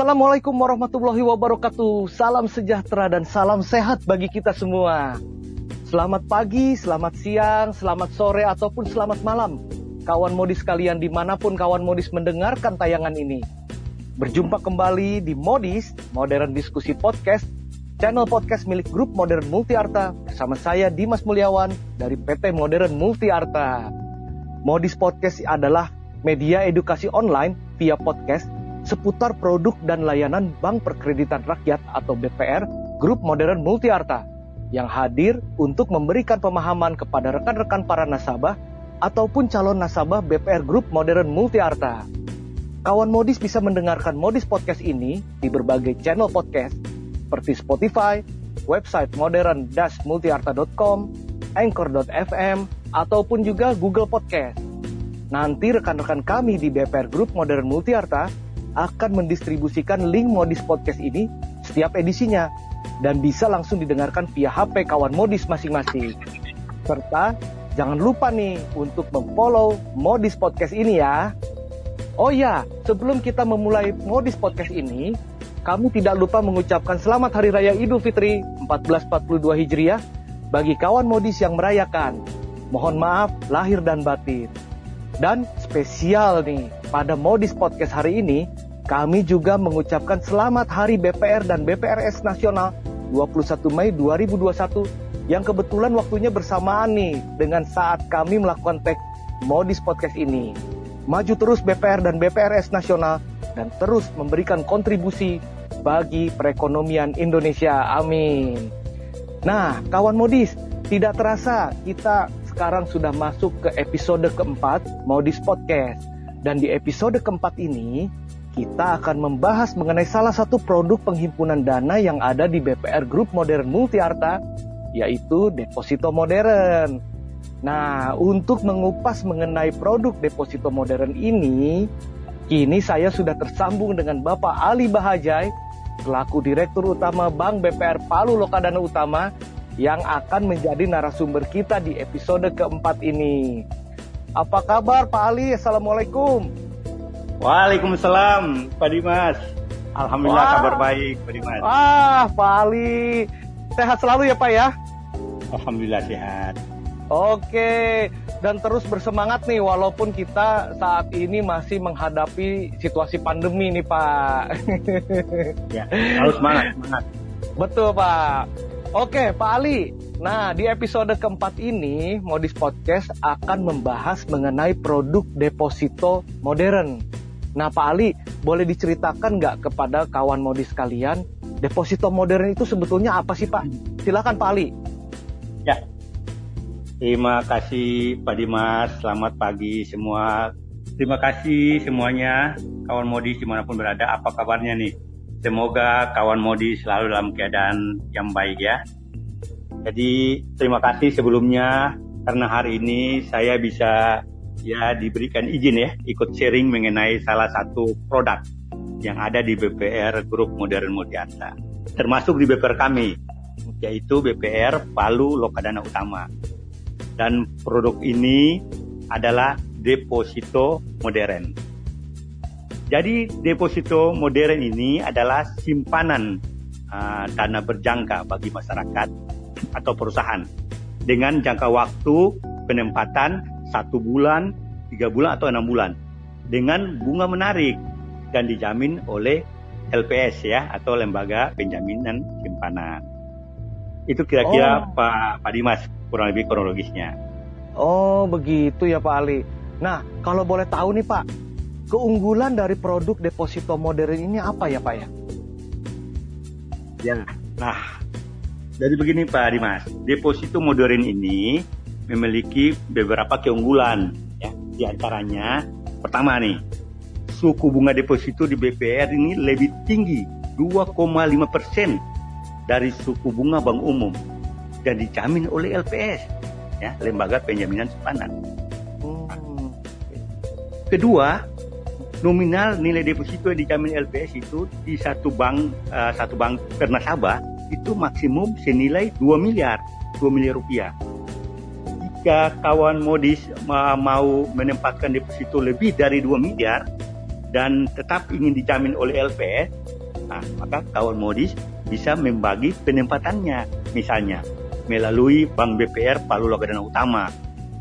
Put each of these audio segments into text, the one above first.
Assalamualaikum warahmatullahi wabarakatuh. Salam sejahtera dan salam sehat bagi kita semua. Selamat pagi, selamat siang, selamat sore, ataupun selamat malam. Kawan modis kalian di mana pun kawan modis mendengarkan tayangan ini. Berjumpa kembali di Modis, Modern Diskusi Podcast, channel podcast milik grup Modern Multi Arta bersama saya Dimas Mulyawan dari PT Modern Multi Arta. Modis Podcast adalah media edukasi online via podcast seputar produk dan layanan Bank Perkreditan Rakyat atau BPR Grup Modern Multi Arta yang hadir untuk memberikan pemahaman kepada rekan-rekan para nasabah ataupun calon nasabah BPR Grup Modern Multi Arta. Kawan modis bisa mendengarkan modis podcast ini di berbagai channel podcast seperti Spotify, website modern-multiarta.com, anchor.fm, ataupun juga Google Podcast. Nanti rekan-rekan kami di BPR Group Modern Multiarta akan mendistribusikan link modis podcast ini setiap edisinya dan bisa langsung didengarkan via HP kawan modis masing-masing. Serta jangan lupa nih untuk memfollow modis podcast ini ya. Oh ya, sebelum kita memulai modis podcast ini, kami tidak lupa mengucapkan selamat Hari Raya Idul Fitri 1442 Hijriah bagi kawan modis yang merayakan. Mohon maaf lahir dan batin. Dan spesial nih, pada modis podcast hari ini, kami juga mengucapkan selamat Hari BPR dan BPRS Nasional 21 Mei 2021 yang kebetulan waktunya bersamaan nih dengan saat kami melakukan tag modis podcast ini. Maju terus BPR dan BPRS Nasional dan terus memberikan kontribusi bagi perekonomian Indonesia. Amin. Nah, kawan modis, tidak terasa kita sekarang sudah masuk ke episode keempat Modis Podcast. Dan di episode keempat ini, kita akan membahas mengenai salah satu produk penghimpunan dana yang ada di BPR Group Modern Multiarta, yaitu Deposito Modern. Nah, untuk mengupas mengenai produk Deposito Modern ini, kini saya sudah tersambung dengan Bapak Ali Bahajai, selaku Direktur Utama Bank BPR Palu Lokadana Utama, yang akan menjadi narasumber kita di episode keempat ini. Apa kabar Pak Ali? Assalamualaikum. Waalaikumsalam, Pak Dimas. Alhamdulillah Wah. kabar baik, Pak Dimas. Wah, Pak Ali. Sehat selalu ya, Pak ya? Alhamdulillah sehat. Oke, dan terus bersemangat nih walaupun kita saat ini masih menghadapi situasi pandemi nih, Pak. Ya, harus semangat, semangat. Betul, Pak. Oke, Pak Ali. Nah, di episode keempat ini, Modis Podcast akan membahas mengenai produk deposito modern. Nah Pak Ali, boleh diceritakan nggak kepada kawan modis kalian, deposito modern itu sebetulnya apa sih Pak? Silakan Pak Ali. Ya, terima kasih Pak Dimas, selamat pagi semua. Terima kasih semuanya, kawan modis di mana pun berada, apa kabarnya nih? Semoga kawan modis selalu dalam keadaan yang baik ya. Jadi terima kasih sebelumnya karena hari ini saya bisa ya diberikan izin ya ikut sharing mengenai salah satu produk yang ada di BPR Grup Modern Multiarta. Termasuk di BPR kami, yaitu BPR Palu Lokadana Utama. Dan produk ini adalah deposito modern. Jadi deposito modern ini adalah simpanan uh, dana berjangka bagi masyarakat atau perusahaan dengan jangka waktu penempatan satu bulan, tiga bulan atau enam bulan dengan bunga menarik dan dijamin oleh LPS ya atau lembaga penjaminan simpanan. Itu kira-kira oh. Pak Pak Dimas kurang lebih kronologisnya. Oh begitu ya Pak Ali. Nah kalau boleh tahu nih Pak, keunggulan dari produk deposito modern ini apa ya Pak ya? Ya, nah jadi begini Pak Dimas, deposito modern ini memiliki beberapa keunggulan. Ya, di antaranya, pertama nih, suku bunga deposito di BPR ini lebih tinggi 2,5 persen dari suku bunga bank umum dan dijamin oleh LPS, ya, lembaga penjaminan simpanan. Kedua, nominal nilai deposito yang dijamin LPS itu di satu bank uh, satu bank ternasabah itu maksimum senilai 2 miliar 2 miliar rupiah jika kawan modis mau menempatkan deposito lebih dari 2 miliar, dan tetap ingin dijamin oleh LPS, nah, maka kawan modis bisa membagi penempatannya. Misalnya, melalui Bank BPR Palu Logadana Utama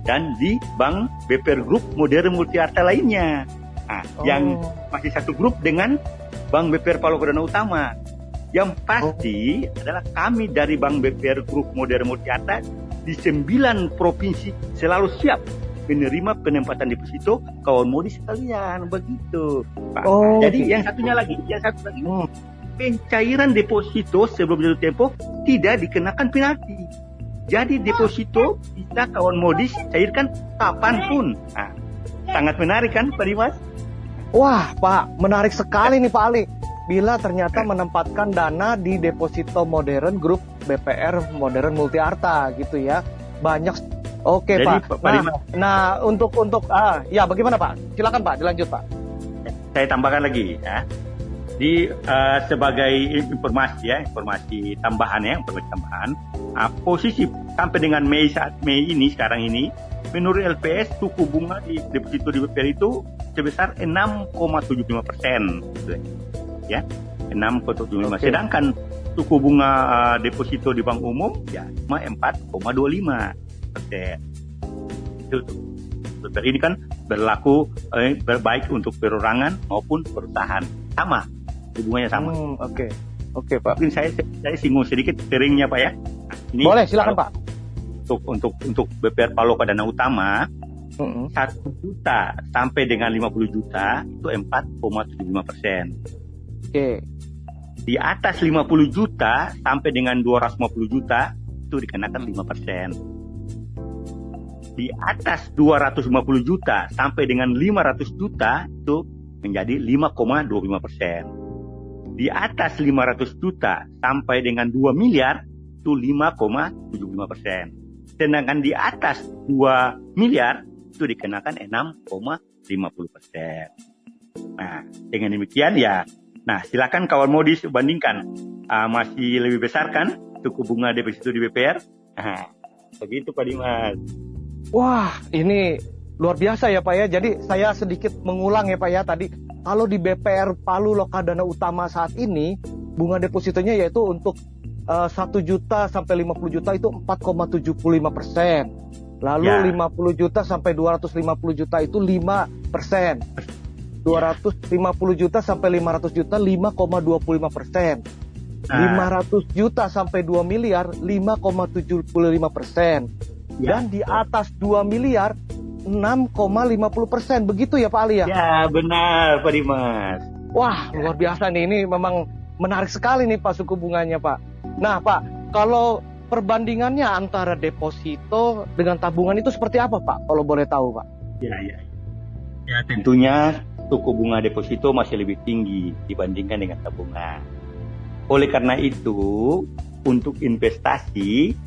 dan di Bank BPR Group Modern Multiarta lainnya. Nah, oh. yang masih satu grup dengan Bank BPR Palu Logadana Utama. Yang pasti oh. adalah kami dari Bank BPR Group Modern Multiarta di sembilan provinsi selalu siap menerima penempatan deposito kawan modis sekalian begitu Pak. Oh, Jadi okay. yang satunya lagi, yang satu lagi, hmm. pencairan deposito sebelum jatuh tempo tidak dikenakan penalti. Jadi deposito bisa kawan modis cairkan kapan pun. Nah, sangat menarik kan Pak Dimas? Wah Pak, menarik sekali nih Pak Ali. Bila ternyata menempatkan dana di deposito modern grup BPR modern multi arta gitu ya. Banyak Oke Jadi, Pak. Nah, nah untuk untuk ah ya bagaimana Pak? Silakan Pak, dilanjut Pak. Saya tambahkan lagi ya. Di uh, sebagai informasi ya, informasi tambahan ya, informasi tambahan. Uh, posisi sampai dengan Mei saat Mei ini sekarang ini, menurut LPS suku bunga di deposito di BPR itu sebesar 6,75 persen, ya, 6,75. Okay. Sedangkan suku bunga uh, deposito di bank umum ya cuma 4,25 persen. Itu tuh. ini kan berlaku eh, berbaik untuk perorangan maupun perusahaan. Sama, hubungannya sama. Hmm, Oke, okay. oke okay, Pak. Mungkin saya saya singgung sedikit seringnya Pak ya. Ini Boleh, silakan Pak. Untuk untuk untuk BPR Paloka Dana Utama satu juta sampai dengan 50 juta itu 4,75 persen. Oke. Okay. Di atas 50 juta sampai dengan 250 juta itu dikenakan 5 persen di atas 250 juta sampai dengan 500 juta itu menjadi 5,25 persen. Di atas 500 juta sampai dengan 2 miliar itu 5,75 persen. Sedangkan di atas 2 miliar itu dikenakan 6,50 persen. Nah, dengan demikian ya, nah silakan kawan modis bandingkan. Uh, masih lebih besar kan suku bunga deposito di BPR? Nah, begitu Pak Dimas. Wah, ini luar biasa ya Pak ya. Jadi saya sedikit mengulang ya Pak ya tadi. Kalau di BPR Palu Lokadana Utama saat ini, bunga depositonya yaitu untuk uh, eh, 1 juta sampai 50 juta itu 4,75 persen. Lalu ya. 50 juta sampai 250 juta itu 5 persen. 250 juta sampai 500 juta 5,25 persen. Nah. 500 juta sampai 2 miliar 5,75 persen ya. dan di atas 2 miliar 6,50 persen begitu ya Pak Ali ya? Ya benar Pak Dimas. Wah luar biasa nih ini memang menarik sekali nih Pak suku bunganya Pak. Nah Pak kalau perbandingannya antara deposito dengan tabungan itu seperti apa Pak kalau boleh tahu Pak? Ya ya. Ya tentunya suku bunga deposito masih lebih tinggi dibandingkan dengan tabungan. Oleh karena itu untuk investasi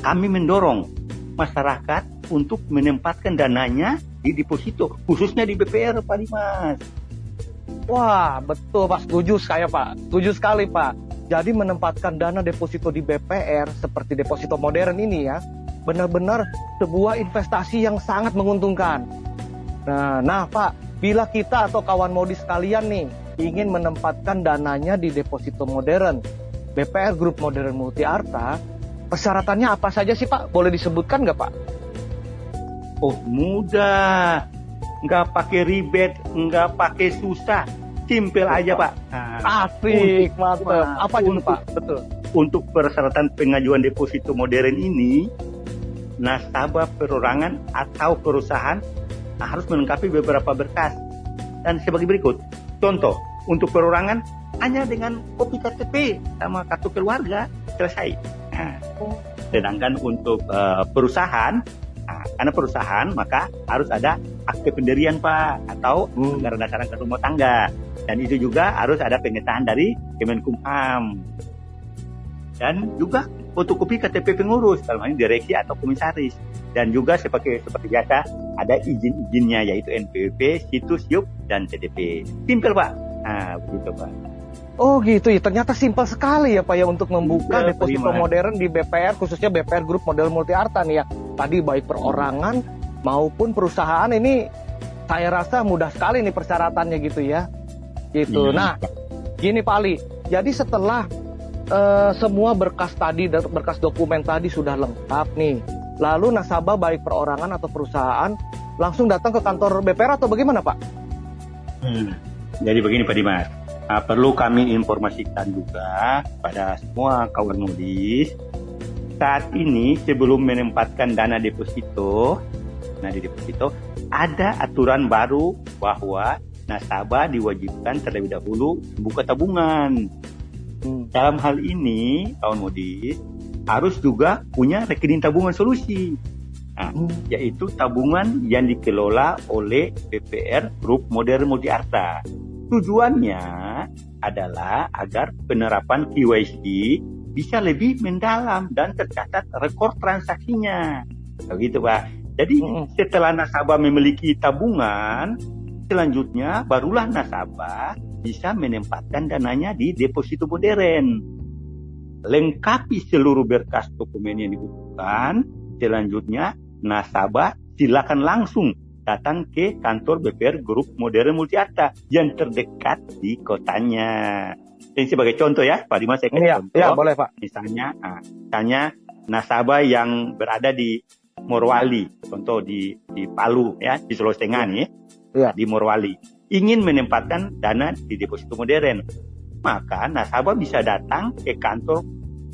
kami mendorong masyarakat untuk menempatkan dananya di deposito, khususnya di BPR, Pak Dimas. Wah, betul Pak, setuju saya Pak, setuju sekali Pak. Jadi menempatkan dana deposito di BPR seperti deposito modern ini ya, benar-benar sebuah investasi yang sangat menguntungkan. Nah, nah Pak, bila kita atau kawan modis sekalian nih ingin menempatkan dananya di deposito modern, BPR Group Modern Multi Arta Persyaratannya apa saja sih Pak? Boleh disebutkan nggak Pak? Oh mudah, nggak pakai ribet, nggak pakai susah, simpel aja Pak. Nah, Asik, mantap. Apa itu Pak? Betul. Untuk persyaratan pengajuan deposito modern ini, nasabah perorangan atau perusahaan harus melengkapi beberapa berkas dan sebagai berikut. Contoh, untuk perorangan hanya dengan kopi KTP sama kartu keluarga selesai. Nah, sedangkan untuk uh, perusahaan, nah, karena perusahaan maka harus ada akte pendirian Pak atau hmm. anggaran dasar anggaran rumah tangga. Dan itu juga harus ada pengesahan dari Kemenkumham. Dan juga fotokopi KTP pengurus, kalau ini direksi atau komisaris. Dan juga seperti seperti biasa ada izin-izinnya yaitu NPWP, situs YUP, dan CDP. Simpel Pak. Nah, begitu Pak. Oh gitu ya, ternyata simpel sekali ya Pak ya untuk membuka ya, deposito modern di BPR, khususnya BPR Group Model Multi Arta nih ya. Tadi baik perorangan maupun perusahaan ini saya rasa mudah sekali nih persyaratannya gitu ya. Gitu. Iya. Nah, gini Pak Ali. Jadi setelah uh, semua berkas tadi berkas dokumen tadi sudah lengkap nih. Lalu nasabah baik perorangan atau perusahaan langsung datang ke kantor BPR atau bagaimana Pak? Hmm. Jadi begini Pak Dimas, nah, perlu kami informasikan juga pada semua kawan modis saat ini sebelum menempatkan dana deposito, nah di deposito ada aturan baru bahwa nasabah diwajibkan terlebih dahulu membuka tabungan. Hmm. Dalam hal ini kawan modis harus juga punya rekening tabungan solusi. Nah, hmm. yaitu tabungan yang dikelola oleh BPR Grup Modern Multiarta. Tujuannya adalah agar penerapan KYC bisa lebih mendalam dan tercatat rekor transaksinya. Begitu Pak. Jadi hmm. setelah nasabah memiliki tabungan, selanjutnya barulah nasabah bisa menempatkan dananya di deposito modern. Lengkapi seluruh berkas dokumen yang dibutuhkan. Selanjutnya nasabah silakan langsung datang ke kantor BPR Grup Modern Multiarta yang terdekat di kotanya. Ini sebagai contoh ya, Pak Dimas saya ya, contoh. Ya, boleh Pak. Misalnya, nah, misalnya nasabah yang berada di Morwali, contoh di di Palu ya, di Sulawesi Tengah nih, ya. di Morwali, ingin menempatkan dana di deposito modern, maka nasabah bisa datang ke kantor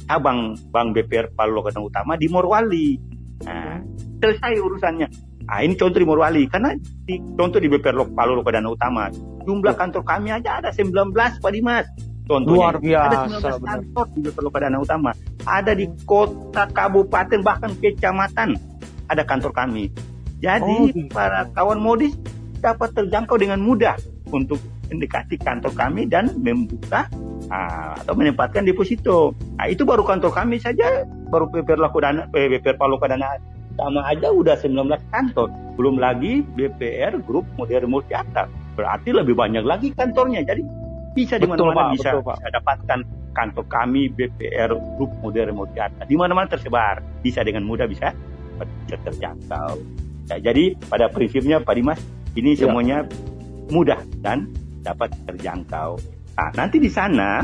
cabang Bank BPR Palu Lokatan Utama di Morwali. Nah, selesai urusannya. Nah, ini contoh di Morwali. Karena di, contoh di BPR Lok, Palu Lokadana Utama. Jumlah kantor kami aja ada 19 Pak Dimas. Contohnya. Luar biasa. Ada 19 kantor di BPR Lokadana Utama. Ada di kota, kabupaten, bahkan kecamatan. Ada kantor kami. Jadi oh, gitu. para kawan modis dapat terjangkau dengan mudah untuk mendekati kantor kami dan membuka uh, atau menempatkan deposito. Nah, itu baru kantor kami saja, baru BPR Lokadana, BPR Palu Lokadana sama aja udah 19 kantor. Belum lagi BPR Grup Modern Multiata. Berarti lebih banyak lagi kantornya. Jadi bisa di mana-mana bisa, betul, bisa dapatkan kantor kami BPR Grup Modern Multiata. Di mana-mana tersebar. Bisa dengan mudah bisa, bisa terjangkau. Ya, jadi pada prinsipnya Pak Dimas, ini ya. semuanya mudah dan dapat terjangkau. Nah, nanti di sana,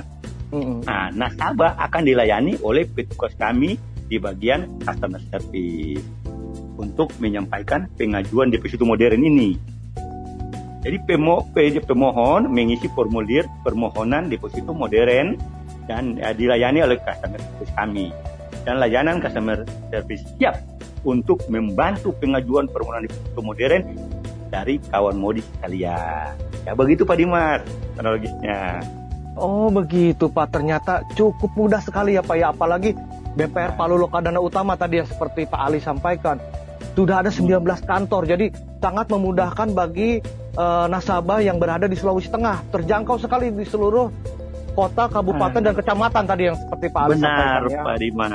mm -hmm. nah, nasabah akan dilayani oleh petugas kami di bagian customer service untuk menyampaikan pengajuan deposito modern ini. Jadi pemo, pemohon mengisi formulir permohonan deposito modern dan ya, dilayani oleh customer service kami. Dan layanan customer service siap untuk membantu pengajuan permohonan deposito modern dari kawan modis sekalian. Ya begitu Pak Dimas kronologisnya. Oh begitu Pak, ternyata cukup mudah sekali ya Pak ya, apalagi BPR Palu Lokadana Utama tadi yang seperti Pak Ali sampaikan sudah ada 19 kantor. Jadi sangat memudahkan bagi uh, nasabah yang berada di Sulawesi Tengah. Terjangkau sekali di seluruh kota, kabupaten hmm. dan kecamatan tadi yang seperti Pak Ali Benar, sampaikan. Ya. Pak Diman.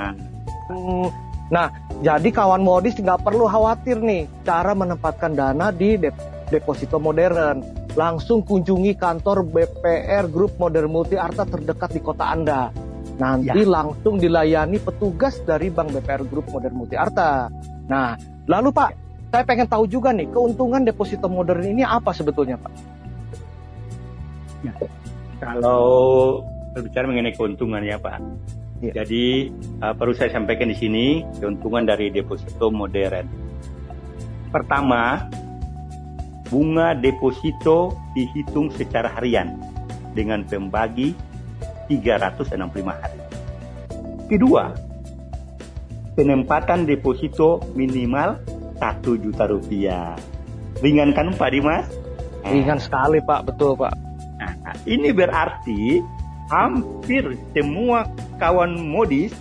Hmm, nah, jadi kawan modis nggak perlu khawatir nih cara menempatkan dana di dep deposito modern. Langsung kunjungi kantor BPR Grup Modern Multi Arta terdekat di kota Anda. Nanti ya. langsung dilayani petugas dari Bank BPR Grup Modern Multi Arta. Nah, Lalu Pak, saya pengen tahu juga nih keuntungan deposito modern ini apa sebetulnya Pak? Ya, kalau berbicara mengenai keuntungan ya Pak, ya. jadi uh, perlu saya sampaikan di sini keuntungan dari deposito modern. Pertama, bunga deposito dihitung secara harian dengan pembagi 365 hari. Kedua, penempatan deposito minimal satu juta rupiah. Ringan kan Pak Dimas? Ringan sekali Pak, betul Pak. Nah, ini berarti hampir semua kawan modis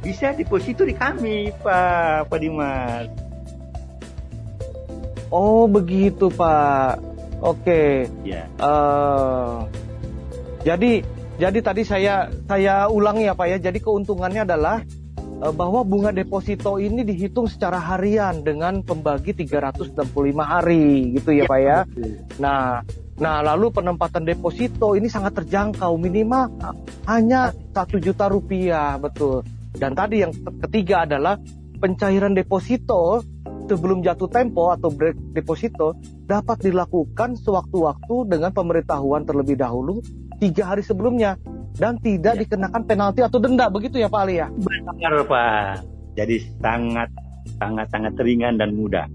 bisa deposito di kami Pak, Pak Dimas. Oh begitu Pak. Oke. Ya. Uh, jadi jadi tadi saya saya ulangi ya Pak ya. Jadi keuntungannya adalah bahwa bunga deposito ini dihitung secara harian dengan pembagi 365 hari gitu ya, ya Pak ya. Nah, nah lalu penempatan deposito ini sangat terjangkau minimal hanya satu juta rupiah betul. Dan tadi yang ketiga adalah pencairan deposito sebelum jatuh tempo atau break deposito dapat dilakukan sewaktu-waktu dengan pemberitahuan terlebih dahulu tiga hari sebelumnya dan tidak ya. dikenakan penalti atau denda begitu ya Pak Ali ya? Benar Pak. Jadi sangat sangat sangat ringan dan mudah.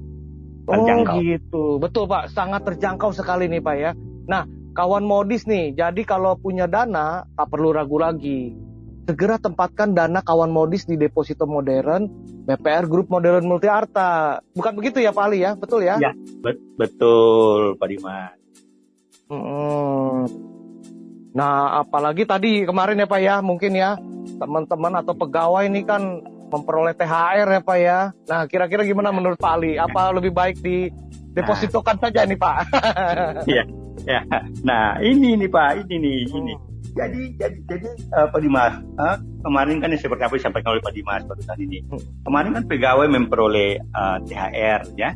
Terjangkau. Oh gitu, betul Pak, sangat terjangkau sekali nih Pak ya. Nah, kawan modis nih, jadi kalau punya dana tak perlu ragu lagi segera tempatkan dana kawan modis di deposito modern BPR Group Modern Multi Arta. Bukan begitu ya Pak Ali ya? Betul ya? Ya, bet betul Pak Dimas. Hmm. Nah, apalagi tadi kemarin ya Pak ya, mungkin ya teman-teman atau pegawai ini kan memperoleh THR ya Pak ya. Nah, kira-kira gimana menurut Pak Ali? Apa lebih baik di depositokan nah. saja nih Pak? Iya. ya. Nah, ini nih Pak, ini nih, ini. Hmm jadi jadi jadi uh, Pak Dimas uh, kemarin kan yang seperti apa disampaikan oleh Pak Dimas barusan ini hmm. kemarin kan pegawai memperoleh uh, eh, THR ya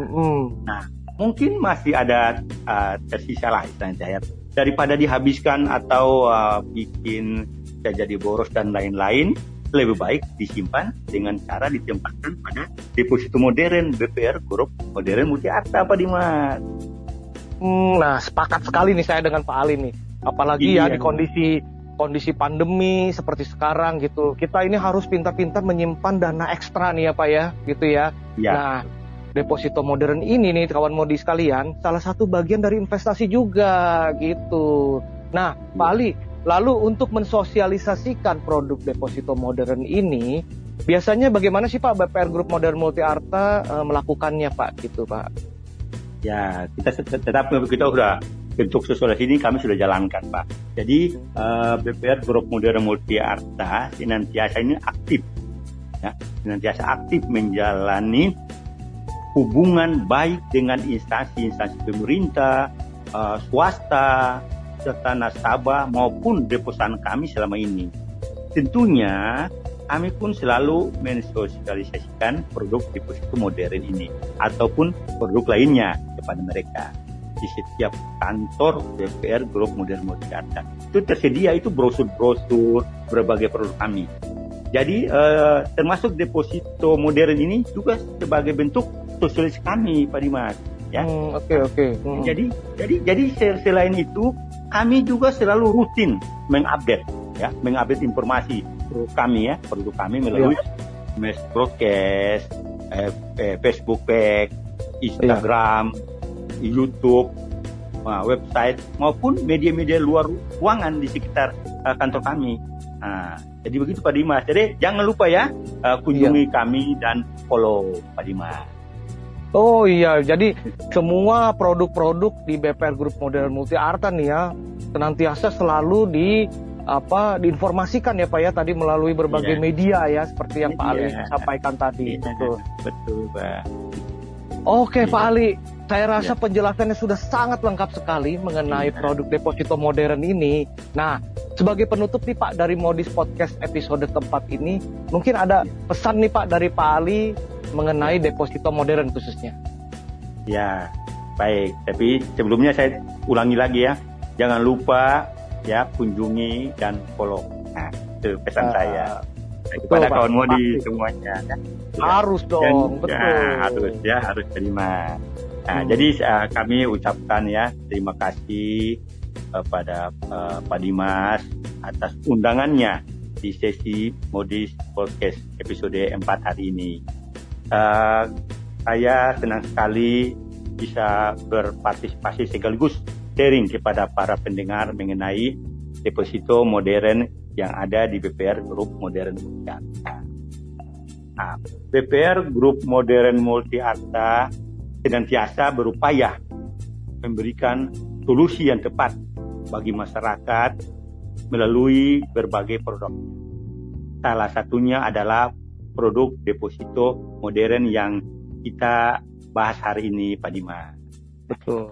hmm. nah mungkin masih ada uh, tersisa lah istilahnya THR daripada dihabiskan atau uh, bikin jadi boros dan lain-lain lebih baik disimpan dengan cara ditempatkan pada deposito modern BPR Grup Modern Multi Arta Pak Dimas. Hmm, nah, sepakat sekali nih saya dengan Pak Ali nih apalagi ya iya. ya di kondisi kondisi pandemi seperti sekarang gitu kita ini harus pintar-pintar menyimpan dana ekstra nih ya pak ya gitu ya, ya. nah deposito modern ini nih kawan modi sekalian salah satu bagian dari investasi juga gitu nah ya. pak Ali lalu untuk mensosialisasikan produk deposito modern ini biasanya bagaimana sih pak BPR Group Modern Multi Arta e, melakukannya pak gitu pak ya kita tetap kita udah bentuk sosialisasi ini kami sudah jalankan Pak. Jadi uh, eh, BPR Grup Modern Multi Arta senantiasa ini aktif, ya, senantiasa aktif menjalani hubungan baik dengan instansi-instansi pemerintah, uh, swasta, serta nasabah maupun deposan kami selama ini. Tentunya kami pun selalu mensosialisasikan produk deposito modern ini ataupun produk lainnya kepada mereka di setiap kantor DPR Grup Modern Jakarta. Itu tersedia itu brosur-brosur berbagai produk kami. Jadi eh, termasuk deposito modern ini juga sebagai bentuk sosialis kami, Pak Dimas. Ya. Oke hmm, oke. Okay, okay. hmm. Jadi jadi jadi selain itu kami juga selalu rutin mengupdate ya, mengupdate informasi produk kami ya, produk kami melalui ya. mes broadcast, eh, eh, Facebook page, Instagram, ya YouTube, uh, website maupun media-media luar ruangan di sekitar uh, kantor kami. Nah, jadi begitu Pak Dimas. Jadi jangan lupa ya uh, kunjungi iya. kami dan follow Pak Dimas. Oh iya, jadi semua produk-produk di BPR Group Modern Multi Arta nih ya senantiasa selalu di apa diinformasikan ya Pak ya tadi melalui berbagai iya. media ya seperti yang Pak Ali iya. sampaikan tadi. Iya. Betul. Betul, Pak. Oke, iya. Pak Ali. Saya rasa ya. penjelasannya sudah sangat lengkap sekali mengenai ya. produk deposito modern ini. Nah, sebagai penutup nih Pak dari Modis Podcast episode keempat ini, mungkin ada pesan nih Pak dari Pak Ali mengenai deposito modern khususnya. Ya, baik. Tapi sebelumnya saya ulangi lagi ya, jangan lupa ya kunjungi dan follow. Nah, itu pesan uh, saya kepada kawan modi semuanya. Ya. Harus dong, dan, betul. Ya, harus ya, harus terima. Nah, hmm. jadi uh, kami ucapkan ya terima kasih kepada uh, Pak Dimas atas undangannya di sesi Modis Podcast episode 4 hari ini. Uh, saya senang sekali bisa berpartisipasi sekaligus sharing kepada para pendengar mengenai deposito modern yang ada di BPR Group Modern Multi Arta. Nah, BPR Group Modern Multi Arta senantiasa berupaya memberikan solusi yang tepat bagi masyarakat melalui berbagai produk. Salah satunya adalah produk deposito modern yang kita bahas hari ini, Pak Dima. Betul.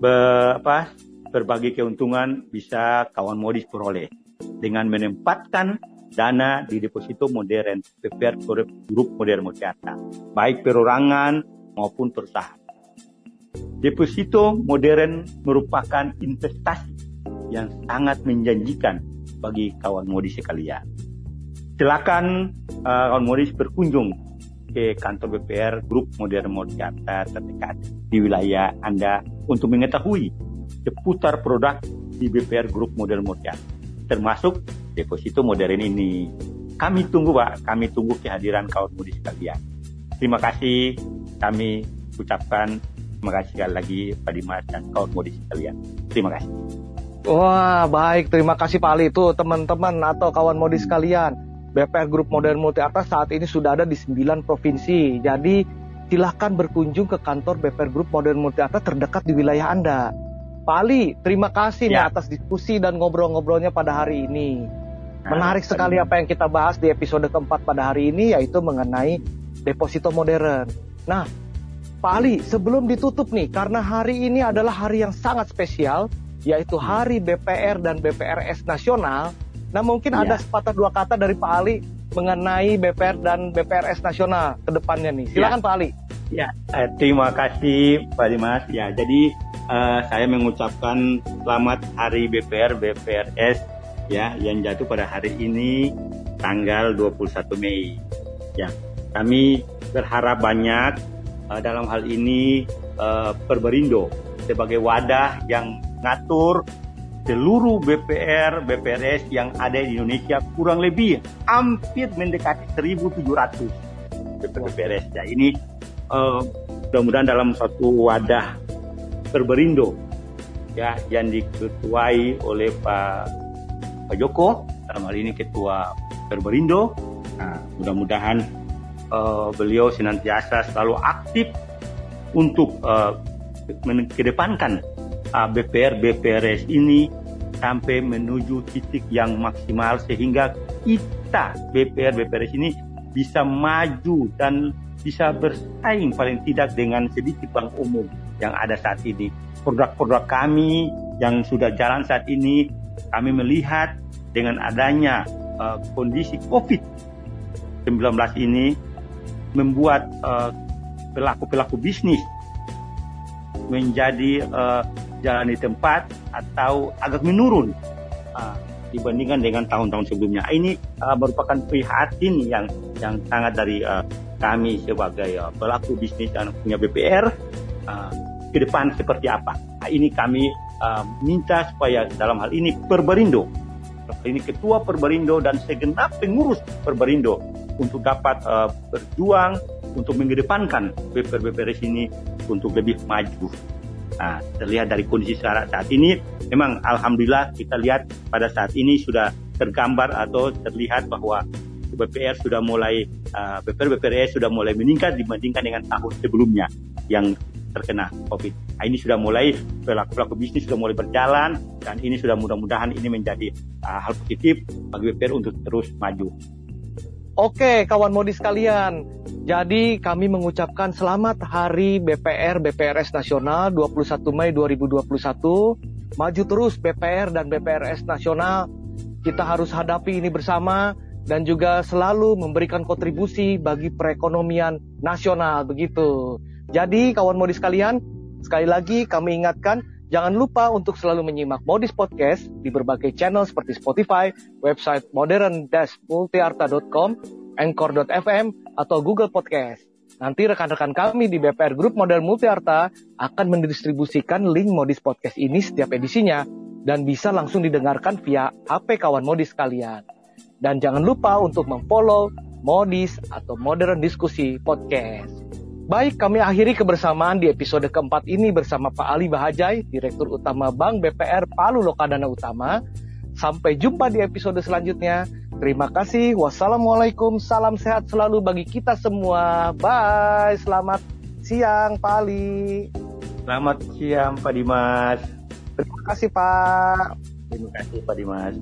Be, apa, berbagai keuntungan bisa kawan modis peroleh dengan menempatkan dana di deposito modern PPR Grup Modern Motiata, baik perorangan maupun perusahaan. Deposito modern merupakan investasi yang sangat menjanjikan bagi kawan modis sekalian. Silakan uh, kawan modis berkunjung ke kantor BPR Grup Modern Modjata terdekat di wilayah Anda untuk mengetahui seputar produk di BPR Grup Modern Modjata, termasuk deposito modern ini. Kami tunggu Pak, kami tunggu kehadiran kawan muda sekalian. Terima kasih kami ucapkan terima kasih sekali lagi Pak Dimas dan kawan muda sekalian. Terima kasih. Wah, baik. Terima kasih Pak Ali. Itu teman-teman atau kawan modis sekalian. BPR Grup Modern Multi Atas saat ini sudah ada di 9 provinsi. Jadi silahkan berkunjung ke kantor BPR Grup Modern Multi Atas terdekat di wilayah Anda. Pak Ali, terima kasih ya. nih atas diskusi dan ngobrol-ngobrolnya pada hari ini. Nah, Menarik sekali apa yang kita bahas di episode keempat pada hari ini yaitu mengenai deposito modern. Nah, Pak Ali, sebelum ditutup nih, karena hari ini adalah hari yang sangat spesial, yaitu Hari BPR dan BPRS Nasional. Nah mungkin ya. ada sepatah dua kata dari Pak Ali mengenai BPR dan BPRS Nasional ke depannya nih. Silakan ya. Pak Ali. Ya, eh, terima kasih Pak Dimas. Ya, jadi eh, saya mengucapkan selamat Hari BPR BPRS ya yang jatuh pada hari ini tanggal 21 Mei. Ya, kami berharap banyak eh, dalam hal ini eh, Perberindo sebagai wadah yang ngatur seluruh BPR, BPRS yang ada di Indonesia kurang lebih hampir mendekati 1.700 BPR, BPRS. Ya ini uh, mudah-mudahan dalam suatu wadah berberindo ya yang diketuai oleh Pak Pak Joko dalam hal ini ketua Berberindo. Nah, mudah-mudahan uh, beliau senantiasa selalu aktif untuk uh, mengedepankan uh, BPR BPRS ini sampai menuju titik yang maksimal sehingga kita BPR BPRS ini bisa maju dan bisa bersaing paling tidak dengan sedikit bank umum yang ada saat ini. Produk-produk kami yang sudah jalan saat ini, kami melihat dengan adanya uh, kondisi COVID-19 ini membuat uh, pelaku-pelaku bisnis menjadi uh, jalan di tempat atau agak menurun uh, dibandingkan dengan tahun-tahun sebelumnya. Ini uh, merupakan prihatin yang yang sangat dari uh, kami sebagai uh, pelaku bisnis dan punya BPR uh, ke depan seperti apa. Nah, ini kami uh, minta supaya dalam hal ini Perberindo, ini Ketua Perberindo dan segenap pengurus Perberindo untuk dapat uh, berjuang untuk mengedepankan BPR BPR ini untuk lebih maju. Nah, terlihat dari kondisi saat, saat ini, memang alhamdulillah kita lihat pada saat ini sudah tergambar atau terlihat bahwa BPR sudah mulai uh, BPR BPRS sudah mulai meningkat dibandingkan dengan tahun sebelumnya yang terkena COVID. Nah, ini sudah mulai pelaku-pelaku bisnis sudah mulai berjalan dan ini sudah mudah-mudahan ini menjadi uh, hal positif bagi BPR untuk terus maju. Oke, kawan modis sekalian. Jadi kami mengucapkan selamat Hari BPR BPRS Nasional 21 Mei 2021. Maju terus BPR dan BPRS Nasional. Kita harus hadapi ini bersama dan juga selalu memberikan kontribusi bagi perekonomian nasional begitu. Jadi kawan modis sekalian, sekali lagi kami ingatkan Jangan lupa untuk selalu menyimak Modis Podcast di berbagai channel seperti Spotify, website modern-multiarta.com, anchor.fm, atau Google Podcast. Nanti rekan-rekan kami di BPR Group Modern Multiarta akan mendistribusikan link Modis Podcast ini setiap edisinya dan bisa langsung didengarkan via HP kawan Modis kalian. Dan jangan lupa untuk memfollow Modis atau Modern Diskusi Podcast. Baik, kami akhiri kebersamaan di episode keempat ini bersama Pak Ali Bahajai, Direktur Utama Bank BPR Palu Lokadana Utama. Sampai jumpa di episode selanjutnya. Terima kasih. Wassalamualaikum. Salam sehat selalu bagi kita semua. Bye. Selamat siang, Pak Ali. Selamat siang, Pak Dimas. Terima kasih, Pak. Terima kasih, Pak Dimas.